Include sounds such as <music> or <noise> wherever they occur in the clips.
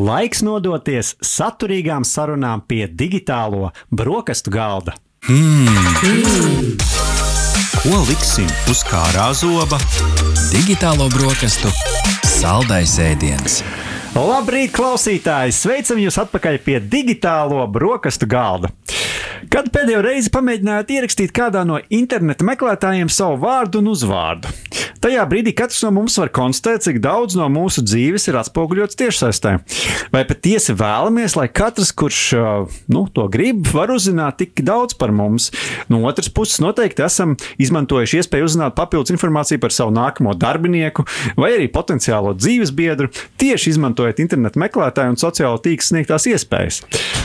Laiks nodoties saturīgām sarunām pie digitālo brokastu galda. Hmm. Ko liksim uz kārā zoba? Digitālo brokastu saldais ēdiens. Labrīt, klausītāji! Sveicam jūs atpakaļ pie digitālo brokastu galda. Kad pēdējo reizi pamēģinājāt ierakstīt kādā no interneta meklētājiem savu vārdu un uzvārdu? Tajā brīdī katrs no mums var konstatēt, cik daudz no mūsu dzīves ir atspoguļots tiešsaistē. Vai patiesi vēlamies, lai katrs, kurš nu, to grib, var uzzināt tik daudz par mums? No otras puses, noteikti esam izmantojuši iespēju uzzināt papildus informāciju par savu nākamo darbinieku vai arī potenciālo dzīves biedru, tieši izmantojot internetu meklētāju un sociālo tīklu sniegtās iespējas.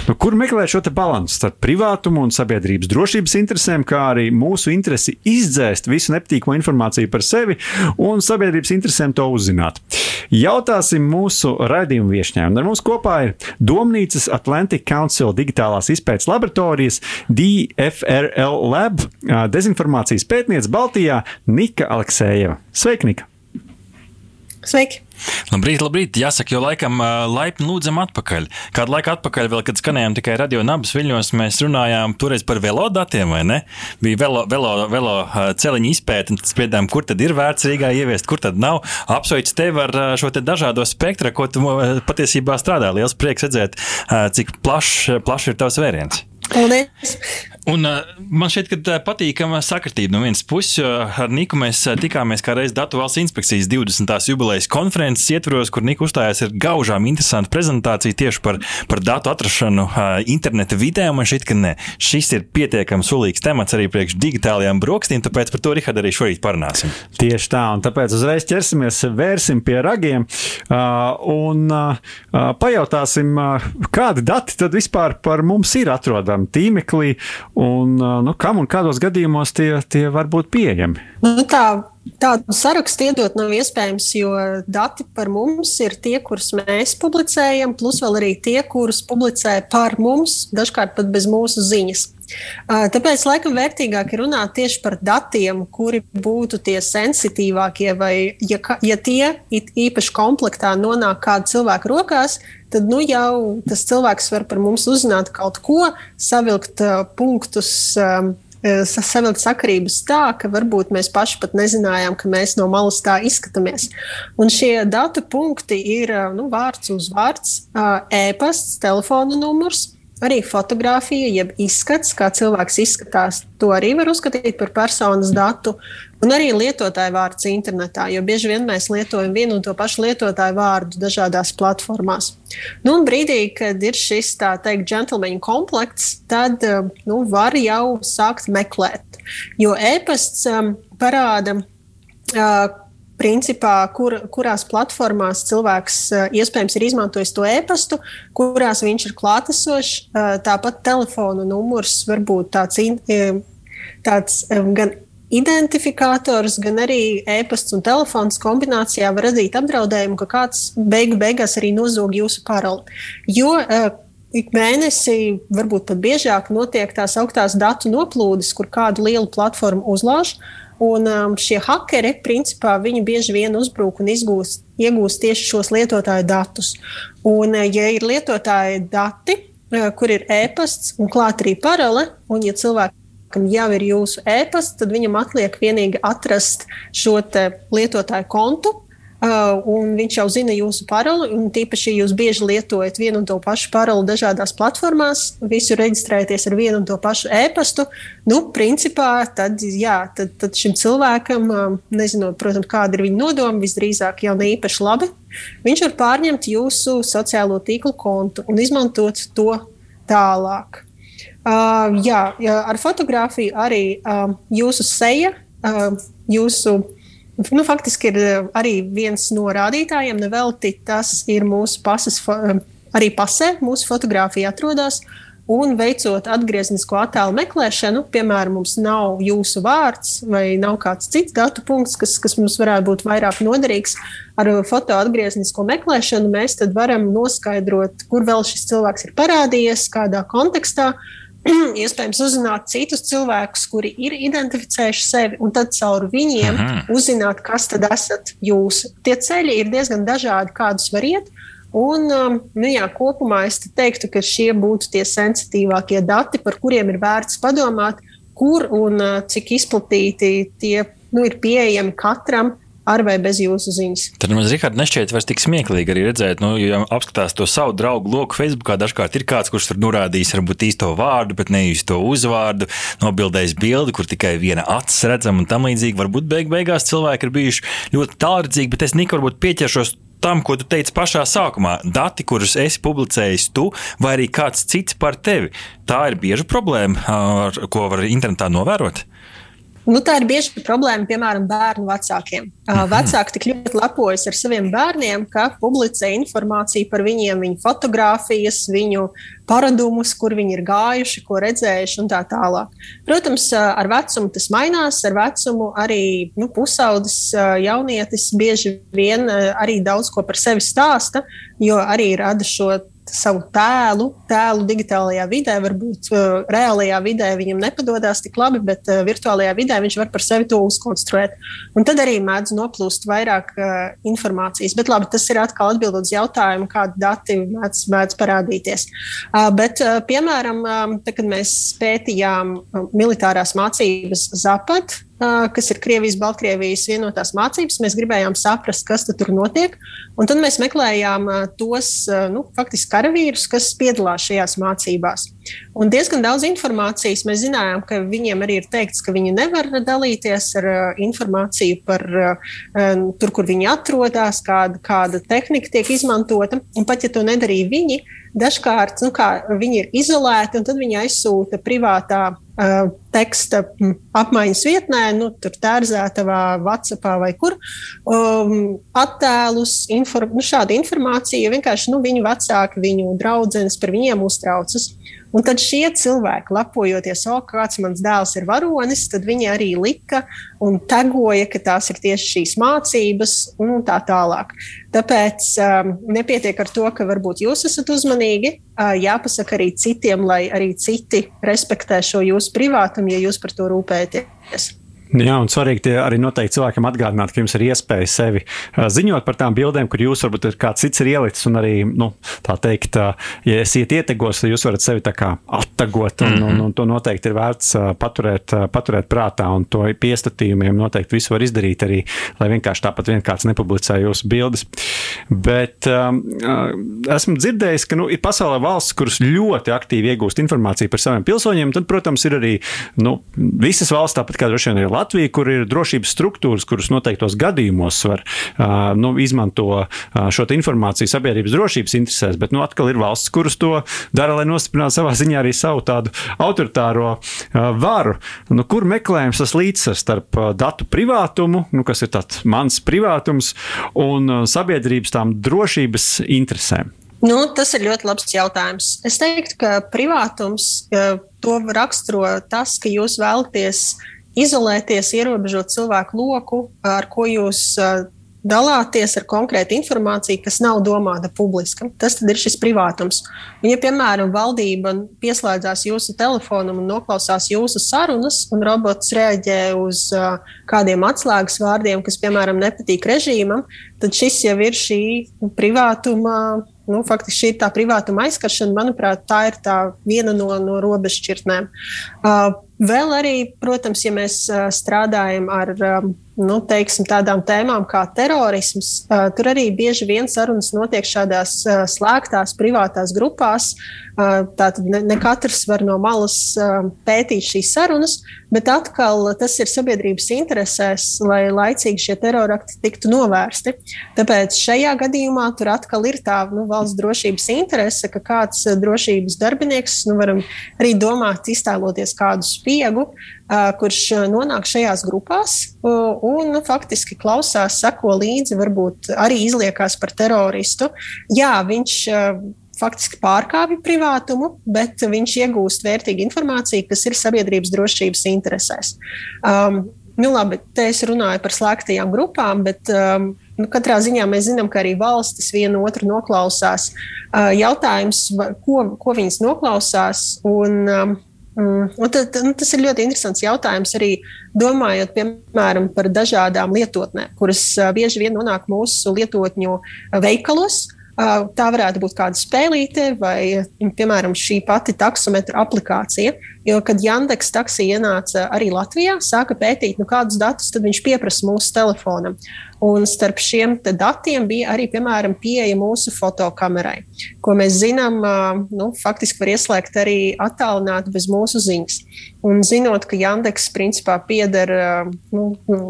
Nu, kur meklēt šo balansu starp privātumu un sabiedrības drošības interesēm, kā arī mūsu interesi izdzēst visu nepatīkamu informāciju par sevi un sabiedrības interesēm to uzzināt. Jautāsim mūsu raidījumu viesņām. Ar mums kopā ir Domnīcas Atlantic Council digitālās izpētes laboratorijas DFRL Lab dezinformācijas pētniece Baltijā Nika Aleksējeva. Sveika, Nika! Sveiki! Labrīt, labrīt. Jāsaka, jau laikam laipni lūdzam atpakaļ. Kādu laiku atpakaļ, vēl, kad skanējām tikai radio nabas viļņos, mēs runājām toreiz par velodatiem, vai ne? Bija velo, velo, velo celiņa izpēta, un spriedām, kur tad ir vērts Rīgā ieviest, kur tad nav. Apsveicu tevi ar šo te dažādo spektru, ko tu patiesībā strādā. Liels prieks redzēt, cik plašs plaš ir tavs vēriens. Paldies! Un, uh, man šķiet, ka tā patīkama sakritība no vienas puses. Ar Niku mēs tikāmies kā reiz Datu valsts inspekcijas 20. jubilejas konferences ietvaros, kur Nika uzstājās ar gaužām interesantu prezentāciju tieši par, par datu atrašanu interneta vidē. Man šķiet, ka ne, šis ir pietiekami sulīgs temats arī priekš digitālajām brokastīm, tāpēc par to Rihard arī šorīt parunāsim. Tieši tā, un tāpēc uzreiz ķersimies, vērsim pie ragiem un pajautāsim, kādi dati tad vispār par mums ir atrodami tīmeklī un nu, kam un kādos gadījumos tie, tie var būt pieejami? Nu, tā, tādu sarakstu iedot nav iespējams, jo dati par mums ir tie, kurus mēs publicējam, plus vēl arī tie, kurus publicē par mums, dažkārt pat bez mūsu ziņas. Tāpēc laikam vērtīgāk ir runāt tieši par datiem, kuri būtu tie sensitīvākie, vai ja, ja tie īpaši komplektā nonāk kāda cilvēka rokās, tad nu, jau tas cilvēks var par mums uzzināt kaut ko, savilkt punktus. Um, savilkt sakarības tā, ka varbūt mēs paši pat nezinājām, ka mēs no malas tā izskatāmies. Un šie datu punkti ir nu, vārds uz vārds, e-pasts, telefona numurs, Arī fotografija, jeb izskats, kā cilvēks izskatās, to arī var uzskatīt par personas datu. Un arī lietotāja vārds internetā, jo bieži vien mēs lietojam vienu un to pašu lietotāju vārdu dažādās platformās. Nu, un brīdī, kad ir šis tā teikt, džentlmeņa komplekts, tad nu, var jau sākt meklēt. Jo e-pasts um, parāda, uh, principā, kur, kurās platformās cilvēks uh, iespējams ir izmantojis to e-pastu, kurās viņš ir klātesošs. Uh, tāpat telefona numurs var būt tāds, in, tāds gan identifikators, gan arī e-pasts un telefons kombinācijā var radīt apdraudējumu, ka kāds beigu beigās arī nozog jūsu paroli. Jo ik mēnesī, varbūt pat biežāk, notiek tās augtās datu noplūdes, kur kādu lielu platformu uzlauž. Uh, Un um, šie hakeri, principā, viņi bieži vien uzbrūk un izgūst, iegūst tieši šos lietotāju datus. Un, uh, ja ir lietotāja dati, uh, kur ir e-pasts un klāt arī parole, un ja cilvēkam jau ir jūsu e-pasts, tad viņam atliek vienīgi atrast šo lietotāju kontu un viņš jau zina jūsu paroli. Tīpaši, ja jūs bieži lietojat vienu un to pašu paroli dažādās platformās, visu reģistrēties ar vienu un to pašu e-pastu, nu, principā, tad, jā, tad, tad šim cilvēkam, um, nezinot, protams, kāda ir viņa nodoma, visdrīzāk jau ne īpaši labi, viņš var pārņemt jūsu sociālo tīklu kontu un izmantot to tālāk. Uh, jā, jā, ar fotografiju arī uh, jūsu seja, uh, jūsu Nu, faktiski ir eh, arī viens no rādītājiem, nevelti tas ir mūsu pases, eh, arī pasē, mūsu fotografija atrodas. Un veicot atgrieznisko attēlu meklēšanu, piemēram, mums nav jūsu vārds vai nav kāds cits datu punkts, kas, kas mums varētu būt vairāk noderīgs. Ar foto atgrieznisko meklēšanu mēs varam noskaidrot, kur vēl šis cilvēks ir parādījies, kādā kontekstā. Uh, <clears throat> iespējams uzzināt citus cilvēkus, kuri ir identificējuši sevi, un tad caur viņiem Aha. uzzināt, kas tad esat jūs. Tie ceļi ir diezgan dažādi, kādus var iet. Un, nu, jā, kopumā es te teiktu, ka šie būtu tie sensitīvākie dati, par kuriem ir vērts padomāt, kur un cik izplatīti tie nu, ir pieejami katram ar vai bez jūsu ziņas. Tad man Rikārd, nešķiet vairs tik smieklīgi arī redzēt, nu, ja apskatās to savu draugu loku Facebookā, dažkārt ir kāds, kurš tur norādījis varbūt īsto vārdu, bet ne īsto uzvārdu, nobildējis bildi, kur tikai viena acis redzama un tam līdzīgi. Varbūt beig beigās cilvēki ir bijuši ļoti tālredzīgi, bet es Nika varbūt pieķeršos tam, ko tu teici pašā sākumā. Dati, kurus esi publicējis tu vai arī kāds cits par tevi, tā ir bieža problēma, ar ko var internetā novērot. Nu, tā ir bieži problēma, piemēram, bērnu vecākiem. Uh, vecāki tik ļoti lepojas ar saviem bērniem, ka publicē informāciju par viņiem, viņu fotografijas, viņu paradumus, kur viņi ir gājuši, ko redzējuši un tā tālāk. Protams, ar vecumu tas mainās, ar vecumu arī nu, pusaudzis jaunietis bieži vien arī daudz ko par sevi stāsta, jo arī rada šo savu tēlu, tēlu digitālajā vidē. Varbūt uh, reālajā vidē viņam nepadodas tik labi, bet uh, virtuālajā vidē viņš var par sevi to uzkonstruēt. Un tad arī mēdz noplūst vairāk uh, informācijas. Bet labi, tas ir atkal atbildot uz jautājumu, kādi dati mēdz, mēdz parādīties. Uh, bet, uh, piemēram, um, tad, kad mēs pētījām militārās mācības Zapat, kas ir Krievijas, Baltkrievijas vienotās mācības. Mēs gribējām saprast, kas tur notiek. Un tad mēs meklējām tos nu, faktiski karavīrus, kas piedalās šajās mācībās. Un diezgan daudz informācijas mēs zinājām, ka viņiem arī ir teikts, ka viņi nevar dalīties ar informāciju par tur, kur viņi atrodas, kāda, kāda tehnika tiek izmantota. Un pat ja to nedarīja viņi, dažkārt nu, viņi ir izolēti, un tad viņi aizsūta privātā teksta apmaiņas vietnē, nu, tur tērzētavā, WhatsAppā vai kur, um, attēlus, inform nu, šādu informāciju. Vienkārši nu, viņu vecāki, viņu draudzenes par viņiem uztraucas. Un tad šie cilvēki, lepojoties, o, kāds mans dēls ir varonis, tad viņi arī lika un tegoja, ka tās ir tieši šīs mācības un tā tālāk. Tāpēc um, nepietiek ar to, ka varbūt jūs esat uzmanīgi, uh, jāpasaka arī citiem, lai arī citi respektē šo jūsu privātumu, ja jūs par to rūpēties. Jā, un svarīgi arī noteikti cilvēkam atgādināt, ka jums ir iespēja sevi ziņot par tām bildēm, kur jūs varbūt ir kāds cits ir ielicis. Un arī, nu, tā teikt, ja esiet ietegos, tad jūs varat sevi tā kā attagot. Un, mm -hmm. un, un to noteikti ir vērts paturēt, paturēt prātā. Un to piestatījumiem noteikti visu var izdarīt arī, lai vienkārši tāpat vien kāds nepublicē jūsu bildes. Bet um, esmu dzirdējis, ka nu, ir pasaulē valsts, kuras ļoti aktīvi iegūst informāciju par saviem pilsoņiem. Tad, protams, ir arī nu, visas valsts, tāpat kā droši vien ir Latvija, kur ir drošības struktūras, kuras noteiktos gadījumos var uh, nu, izmanto uh, šo informāciju sabiedrības drošības interesēs, bet nu, atkal ir valsts, kuras to dara, lai nostiprinātu savā ziņā arī savu tādu autoritāro uh, varu. Nu, kur meklējams tas līdzsvars starp uh, datu privātumu, nu, kas ir mans privātums, un uh, sabiedrības tām drošības interesēm? Nu, tas ir ļoti labs jautājums. Es teiktu, ka privātums to raksturo tas, ka jūs vēlaties izolēties, ierobežot cilvēku loku, ar ko jūs dalāties ar konkrētu informāciju, kas nav domāta publiskam. Tas ir šis privātums. Un, ja, piemēram, valdība pieslēdzās jūsu telefonam un noklausās jūsu sarunas, un robots reaģē uz uh, kādiem atslēgas vārdiem, kas, piemēram, nepatīk režīmam, tad šis jau ir šī privātuma. Nu, faktiski šī ir tā privātuma aizskaršana. Manuprāt, tā ir tā viena no, no robežšķirtnēm. Uh, Vēl arī, protams, ja mēs strādājam ar nu, teiksim, tādām tēmām kā terorisms, tur arī bieži vien sarunas notiek šādās slēgtās, privātās grupās. Tātad ne, ne katrs var no malas pētīt šīs sarunas, bet atkal tas ir sabiedrības interesēs, lai laicīgi šie terorakti tiktu novērsti. Tāpēc šajā gadījumā tur atkal ir tā nu, valsts drošības interese, ka kāds drošības darbinieks, nu, varam arī domāt, iztēloties kādu spiegu, kurš nonāk šajās grupās un nu, faktiski klausās, seko līdzi, varbūt arī izliekās par teroristu. Jā, viņš faktiski pārkāpja privātumu, bet viņš iegūst vērtīgu informāciju, kas ir sabiedrības drošības interesēs. Um, nu, labi, te es runāju par slēgtajām grupām, bet um, nu, katrā ziņā mēs zinām, ka arī valstis viena otru noklausās. Uh, jautājums, ko, ko viņas noklausās, un um, Mm. Tad, nu, tas ir ļoti interesants jautājums arī domājot piemēram, par dažādām lietotnēm, kuras bieži vien nonāk mūsu lietotņu veikalos. Tā varētu būt kāda spēlīte vai, piemēram, šī pati taksometra aplikācija. Jo, kad Jandeks taksija ienāca arī Latvijā, sāka pētīt, nu, kādus datus viņš pieprasa mūsu telefonam. Un starp šiem datiem bija arī, piemēram, pieeja mūsu fotokamerai, ko mēs zinām, nu, faktiski var ieslēgt arī attālināti bez mūsu ziņas. Un zinot, ka Jandeks principā pieder nu, nu,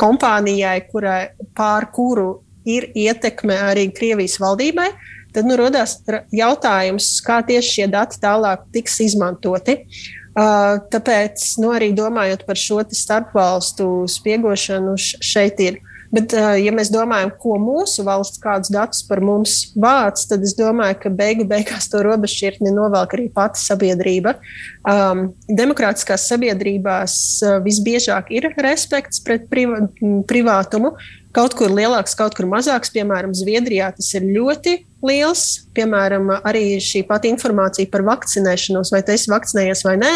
kompānijai, kurai pār kuru ir ietekme arī Krievijas valdībai, tad nu, radās jautājums, kā tieši šie dati tālāk tiks izmantoti. Uh, tāpēc, nu, arī domājot par šo starpvalstu spiegošanu, šeit ir Bet, ja mēs domājam, ko mūsu valsts, kādus datus par mums vāc, tad es domāju, ka beigu beigās to robežšķirtni novelk arī pati sabiedrība. Um, demokrātiskās sabiedrībās visbiežāk ir respekts pret privā, privātumu. Kaut kur lielāks, kaut kur mazāks, piemēram, Zviedrijā tas ir ļoti liels. Piemēram, arī šī pati informācija par vakcinēšanos, vai tas ir vakcinējies vai nē,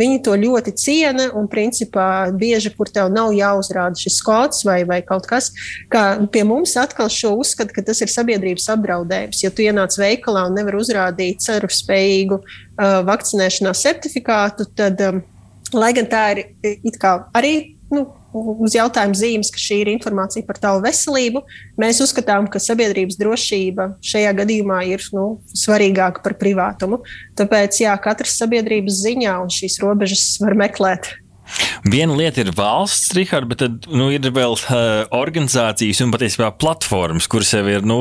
viņi to ļoti ciena. Un, principā, bieži, kur tev nav jāuzrāda šis kods vai, vai kaut kas, kā pie mums atkal šo uzskata, ka tas ir sabiedrības apdraudējums. Ja tu ienāc veikalā un nevar uzrādīt ceru spējīgu uh, vakcinēšanās certifikātu, tad, um, lai gan tā ir arī nu, uz jautājumu zīmes, ka šī ir informācija par tavu veselību. Mēs uzskatām, ka sabiedrības drošība šajā gadījumā ir nu, svarīgāka par privātumu. Tāpēc jā, katrs sabiedrības ziņā un šīs robežas var meklēt. Viena lieta ir valsts, Rihard, bet tad nu, ir vēl uh, organizācijas un patiesībā platformas, kuras jau ir nu,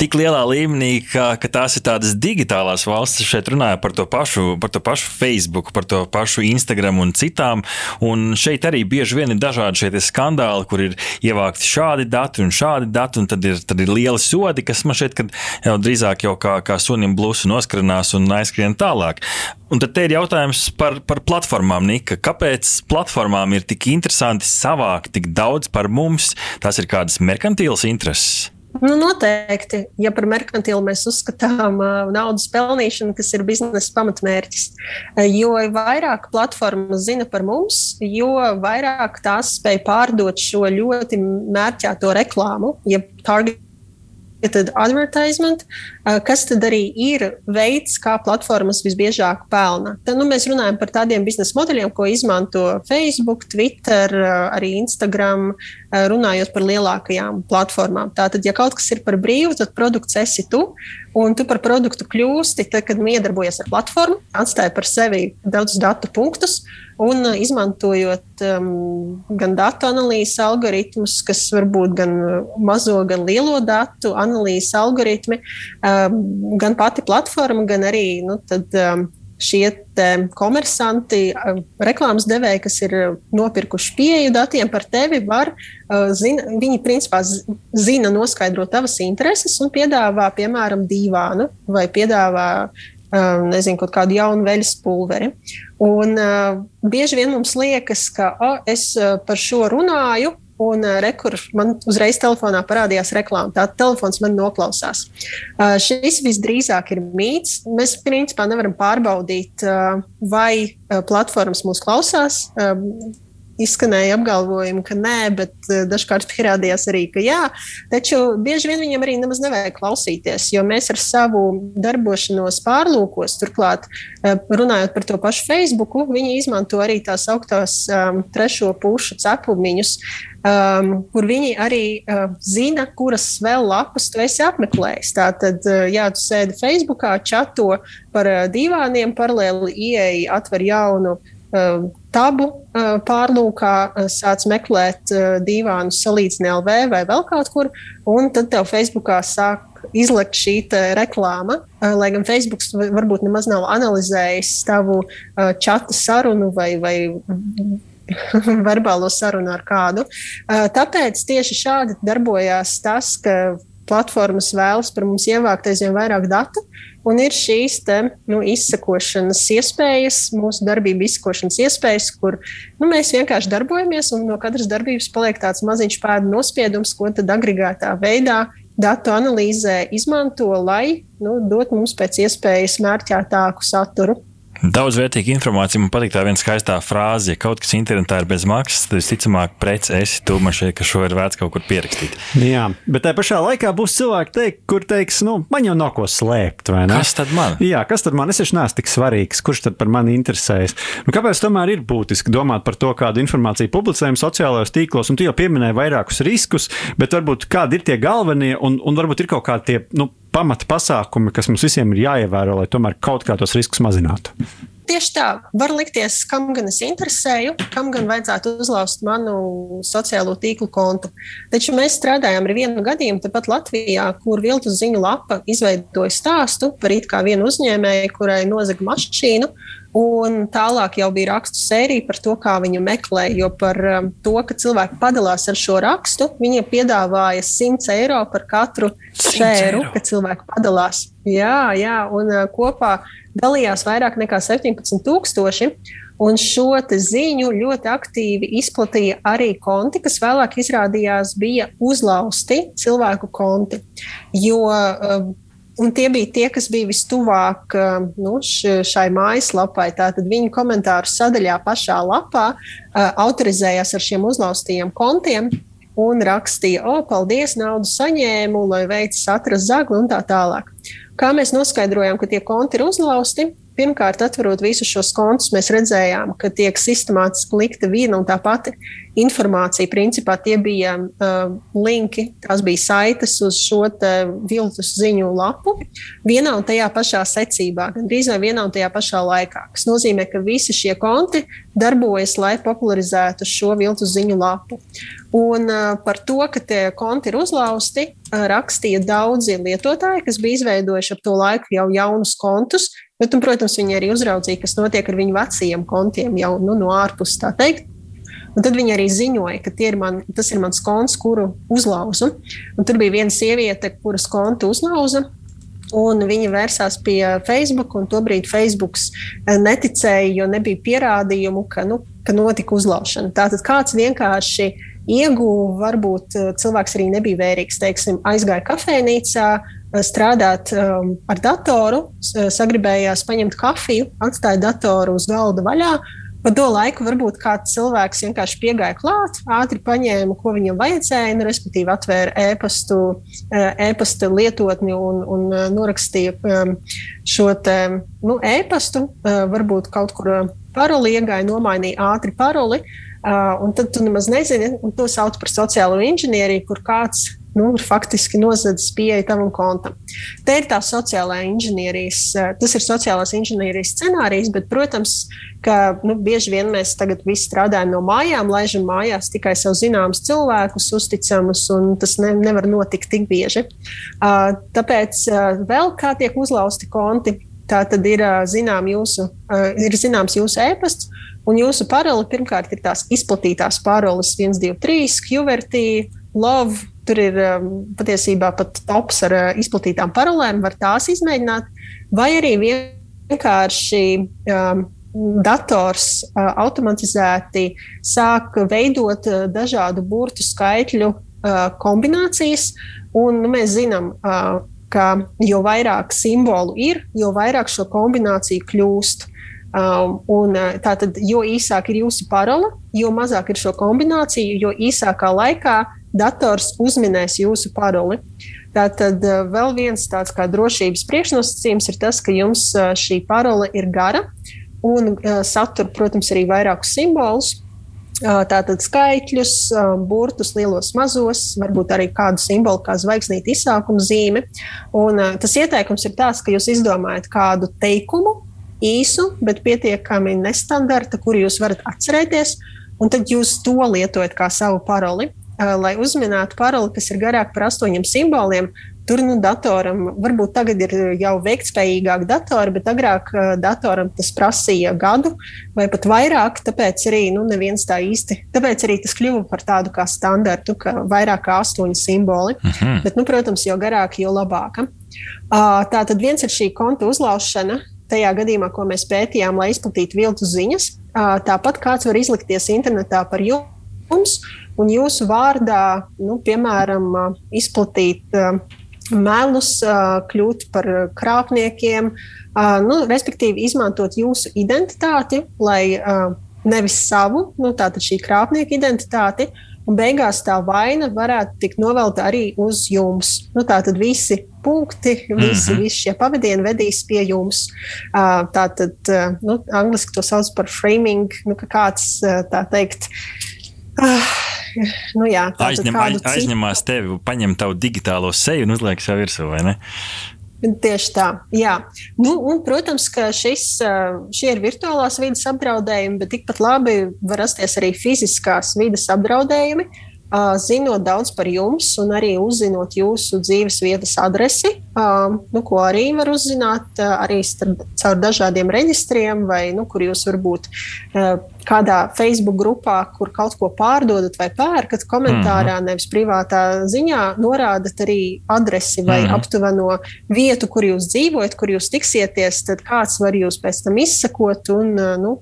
tik lielā līmenī, ka, ka tās ir tādas digitālās valsts. Šeit runāju par to, pašu, par to pašu Facebook, par to pašu Instagram un citām. Un šeit arī bieži vien ir dažādi šie skandāli, kur ir ievākti šādi dati un šādi dati, un tad ir, tad ir lieli sodi, kas man šeit jau drīzāk jau kā, kā sunim blusu noskrinās un aizskrien tālāk. Un tad ir jautājums par, par platformām, Nika. Kāpēc platformām ir tik interesanti savākt tik daudz par mums? Tās ir kādas merkantīlas intereses. Nu, noteikti, ja par merkantilu mēs uzskatām uh, naudas pelnīšanu, kas ir biznesa pamatmērķis. Jo vairāk platformas zina par mums, jo vairāk tās spēj pārdot šo ļoti mērķēto reklāmu, jeb target Tad advertisement, kas tad arī ir veids, kā platformas visbiežāk pelna. Tad nu, mēs runājam par tādiem biznesa modeļiem, ko izmanto Facebook, Twitter, arī Instagram, runājot par lielākajām platformām. Tātad, ja kaut kas ir par brīvu, tad produkts esi tu, un tu par produktu kļūsti, tad, kad iedarbojies ar platformu, atstāja par sevi daudzus datu punktus Un uh, izmantojot um, gan datu analīzes algoritmus, kas var būt gan uh, mazo, gan lielo datu analīzes algoritmi, um, gan pati platforma, gan arī nu, tad, um, šie komersanti, um, reklāmas devēji, kas ir nopirkuši pieeju datiem par tevi, var, uh, zina, viņi principā zina noskaidrot tavas intereses un piedāvā, piemēram, dīvānu vai piedāvā nezinu, kaut kādu jaunu veļas pulveri. Un uh, bieži vien mums liekas, ka oh, es par šo runāju, un uh, rekur man uzreiz telefonā parādījās reklāma. Tā telefons man noklausās. Šis visdrīzāk ir mīts. Mēs principā nevaram pārbaudīt, vai platformas mūs klausās. Izskanēja apgalvojumi, ka nē, bet eh, dažkārt pierādījās arī, ka jā. Taču bieži vien viņiem arī nemaz nevajag klausīties, jo mēs ar savu darbošanos pārlūkos, turklāt eh, runājot par to pašu Facebook, viņi izmanto arī tās augtās um, trešo pušu cepumiņus. Um, kur viņi arī uh, zina, kuras vēl lapas tu esi apmeklējis. Tātad, uh, jā, tu sēdi Facebookā, čato par uh, divāniem, paralēli ieeja, atver jaunu uh, tabu pārlūkā, sāc meklēt dīvānu salīdzini LV vai vēl kaut kur, un tad tev Facebookā sāk izlekt šī reklāma. Lai gan Facebook varbūt nemaz nav analizējis tavu čatu sarunu vai, vai <laughs> verbālo sarunu ar kādu. Tāpēc tieši šādi darbojās tas, ka platformas vēlas par mums ievākt aizvien vairāk datu, Un ir šīs te, nu, izsakošanas iespējas, mūsu darbību izsakošanas iespējas, kur nu, mēs vienkārši darbojamies, un no katras darbības paliek tāds maziņš pēdu nospiedums, ko tad agregātā veidā datu analīzē izmanto, lai nu, dotu mums pēc iespējas mērķētāku saturu Daudz vērtīga informācija. Man patīk tā viena skaistā frāze. Ja kaut kas internetā ir bez maksas, tad visticamāk, preci esi tu. Man šķiet, ka šo ir vērts kaut kur pierakstīt. Jā, bet tajā pašā laikā būs cilvēki, teik, kur teiks, nu, man jau nav ko slēpt. Kas tad man? Jā, kas tad man? Es taču neesmu tik svarīgs. Kurš tad par mani interesējas? Nu, kāpēc tomēr ir būtiski domāt par to, kādu informāciju publicējam sociālajos tīklos? Un tu jau pieminēji vairākus riskus, bet varbūt kādi ir tie galvenie un, un varbūt ir kaut kādi tie. Nu, pamata pasākumi, kas mums visiem ir jāievēro, lai tomēr kaut kā tos riskus mazinātu? Tieši tā, var likties, kam gan es interesēju, kam gan vajadzētu uzlauzt manu sociālo tīklu kontu. Taču mēs strādājām ar vienu gadījumu tepat Latvijā, kur viltus ziņu lapa izveidoja stāstu par it kā vienu uzņēmēju, kurai nozaga mašīnu. Un tālāk jau bija rakstu sērija par to, kā viņu meklē. Jo par um, to, ka cilvēki padalās ar šo rakstu, viņi piedāvāja 100 eiro par katru šēru, ka cilvēki padalās. Jā, jā, un uh, kopā dalījās vairāk nekā 17,000. Un šo ziņu ļoti aktīvi izplatīja arī konti, kas vēlāk izrādījās bija uzlausti cilvēku konti. Jo uh, Un tie bija tie, kas bija vistuvāk um, nu, šai mājaslapai. Tātad viņu komentāru sadaļā pašā lapā uh, autorizējās ar šiem uzlaustajiem kontiem un rakstīja, o, paldies, naudu saņēmu, lai veicis atrast zagli un tā tālāk. Kā mēs noskaidrojām, ka tie konti ir uzlausti? Pirmkārt, atverot visus šos kontus, mēs redzējām, ka tiek sistemātiski likta viena un tā pati informācija. Principā tie bija uh, linki, tās bija saites uz šo viltus ziņu lapu vienā un tajā pašā secībā, gandrīz vai vienā un tajā pašā laikā. Tas nozīmē, ka visi šie konti darbojas, lai popularizētu šo viltus ziņu lapu. Un uh, par to, ka tie konti ir uzlausti, uh, rakstīja daudzi lietotāji, kas bija izveidojuši ap to laiku jau jaunus kontus, Bet, un, protams, viņi arī uzraudzīja, kas notiek ar viņu vecajiem kontiem jau nu, no ārpuses, tā teikt. Un tad viņi arī ziņoja, ka ir man, tas ir mans konts, kuru uzlauzu. Un tur bija viena sieviete, kuras kontu uzlauza. Un viņa vērsās pie Facebook, un tobrīd Facebook eh, neticēja, jo nebija pierādījumu, ka, nu, ka notika uzlaušana. Tātad kāds vienkārši ieguva, varbūt eh, cilvēks arī nebija vērīgs, teiksim, aizgāja kafejnīcā, Eh, strādāt um, ar datoru, sagribējās paņemt kafiju, atstāja datoru uz galda vaļā. Pa to laiku varbūt kāds cilvēks vienkārši piegāja klāt, ātri paņēma, ko viņam vajadzēja, nu, respektīvi atvēra e-pastu, eh, e-pasta lietotni un, un norakstīja um, šo te, nu, e-pastu. Varbūt kaut kur paroli iegāja, nomainīja ātri paroli. Uh, un tad tu nemaz nezini, un to sauc par sociālo inženieriju, kur kāds nu, faktiski nozadzis pieeja tavam kontam. Te ir tā sociālā inženierijas, eh, tas ir sociālās inženierijas scenārijs, bet, protams, ka nu, bieži vien mēs tagad visi strādājam no mājām, laižam mājās tikai sev zināmus cilvēkus, uzticamus, un tas ne, nevar notikt tik bieži. Uh, tāpēc uh, vēl kā tiek uzlausti konti, tā tad ir, uh, zinām jūsu, ir zināms jūsu e-pasts. Un jūsu parole pirmkārt ir tās izplatītās paroles 1, 2, 3, QWERTY, Love, Tur ir um, patiesībā pat tops ar uh, izplatītām parolēm, var tās izmēģināt, vai arī vienkārši um, dators uh, automatizēti sāk veidot uh, dažādu burtu skaitļu uh, kombinācijas. Un, nu, mēs zinām, uh, ka jo vairāk simbolu ir, jo vairāk šo kombināciju kļūst. Um, un, uh, tātad, jo īsāk ir jūsu parole, jo mazāk ir šo kombināciju, jo īsākā laikā dators uzminēs jūsu paroli. Tātad eh, vēl viens tāds kā drošības priekšnosacījums ir tas, ka jums eh, šī parole ir gara un eh, satur, protams, arī vairākus simbolus. Tātad skaitļus, burtus, lielos, mazos, varbūt arī kādu simbolu, kā zvaigznīte izsākuma zīme. Un, tas ieteikums ir tāds, ka jūs izdomājat kādu teikumu, īsu, bet pietiekami nestandarta, kuru jūs varat atcerēties, un tad jūs to lietojat kā savu paroli lai uzminētu paroli, kas ir garāk par astoņiem simboliem. Tur nu, datoram varbūt tagad ir jau veiktspējīgāk datori, bet agrāk datoram tas prasīja gadu vai pat vairāk. Tāpēc arī nu, neviens tā īsti. Tāpēc arī tas kļuva par tādu kā standartu, ka vairāk kā astoņi simboli. Uh mhm. -huh. Bet, nu, protams, jo garāk, jo labāk. Tā tad viens ir šī konta uzlaušana. Tajā gadījumā, ko mēs pētījām, lai izplatītu viltu ziņas, tāpat kāds var izlikties internetā par jums un jūsu vārdā, nu, piemēram, izplatīt melus, kļūt par krāpniekiem, nu, respektīvi izmantot jūsu identitāti, lai nevis savu, nu, tātad šī krāpnieka identitāti, un beigās tā vaina varētu tikt novelta arī uz jums. Nu, tātad visi punkti, visi, mm -hmm. visi šie pavadieni vedīs pie jums. Tātad, nu, angliski to sauc par framing, nu, ka kāds tā teikt. Uh, nu, jā, Aizņem, aiz, aizņemās tevi, paņem tavu digitālo seju un uzliek sev virsū, vai ne? Tieši tā, jā. Nu, un, protams, ka šis, šie ir virtuālās vidas apdraudējumi, bet tikpat labi var rasties arī fiziskās vidas apdraudējumi. Zinot daudz par jums, un arī uzzinot jūsu dzīves vietas adresi, nu, ko arī var uzzināt arī starp, caur dažādiem reģistriem, vai nu, kur jūs varbūt kādā Facebook grupā, kur kaut ko pārdodat vai pērkat, komentārā, mm -hmm. nevis privātā ziņā, norādat arī adresi vai mm -hmm. aptuveno vietu, kur jūs dzīvojat, kur jūs tiksieties, tad kāds var jūs pēc tam izsakot. Un, nu,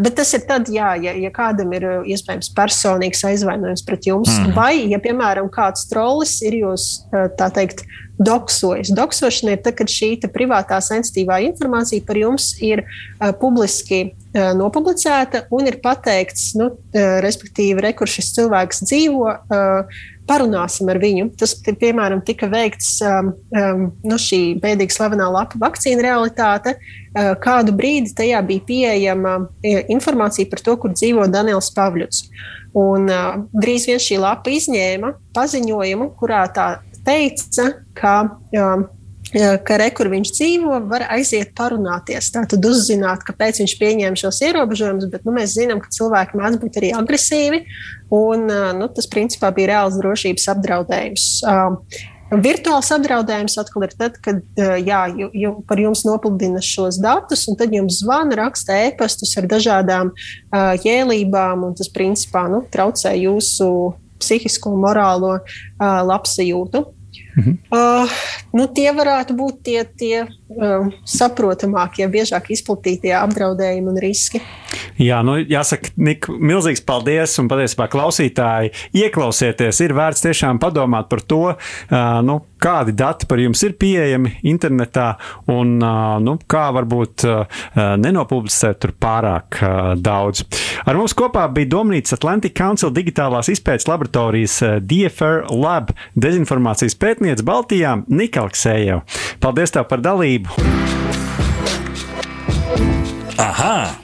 bet tas ir tad, jā, ja, ja kādam ir iespējams personīgs aizvainojums pret jums, mm -hmm. vai, ja, piemēram, kāds trollis ir jūs, tā teikt, doksojas. Doksošana ir tad, kad šī privātā sensitīvā informācija par jums ir uh, publiski uh, nopublicēta un ir pateikts, nu, uh, respektīvi, re, kur šis cilvēks dzīvo. Uh, Parunāsim ar viņu. Tas, piemēram, tika veikts um, um, nu, šī bēdīgi slavenā lapa vakcīna realitāte. Uh, kādu brīdi tajā bija pieejama informācija par to, kur dzīvo Daniels Pavļuts. Un, uh, drīz vien šī lapa izņēma paziņojumu, kurā tā teica, ka, um, ka re, kur viņš dzīvo, var aiziet parunāties. Tātad uzzināt, kāpēc viņš pieņēma šos ierobežojumus, bet nu, mēs zinām, ka cilvēki mēdz būt arī agresīvi. Un, nu, tas principā bija reāls drošības apdraudējums. Um, Virtuāls apdraudējums atkal ir tad, kad jā, ju, ju, par jums nopludina šos datus, un tad jums zvana, raksta ēpastus ar dažādām uh, jēlībām, un tas principā nu, traucē jūsu psihisko, morālo uh, labsajūtu. Mhm. Uh, nu, tie varētu būt tie, tie uh, saprotamākie, biežāk izplatītie apdraudējumi un riski. Jā, nu, jāsaka, Nik, milzīgs paldies, un patiesībā klausītāji, ieklausieties, ir vērts tiešām padomāt par to, uh, nu, kādi dati par jums ir pieejami internetā, un uh, nu, kā varbūt uh, nenopublicēt tur pārāk daudz. Ar mums kopā bija Domnīcas Atlantic Council digitālās izpētes laboratorijas DFR Lab dezinformācijas pētniece Baltijā Nika Alksējeva. Paldies tev par dalību! Aha!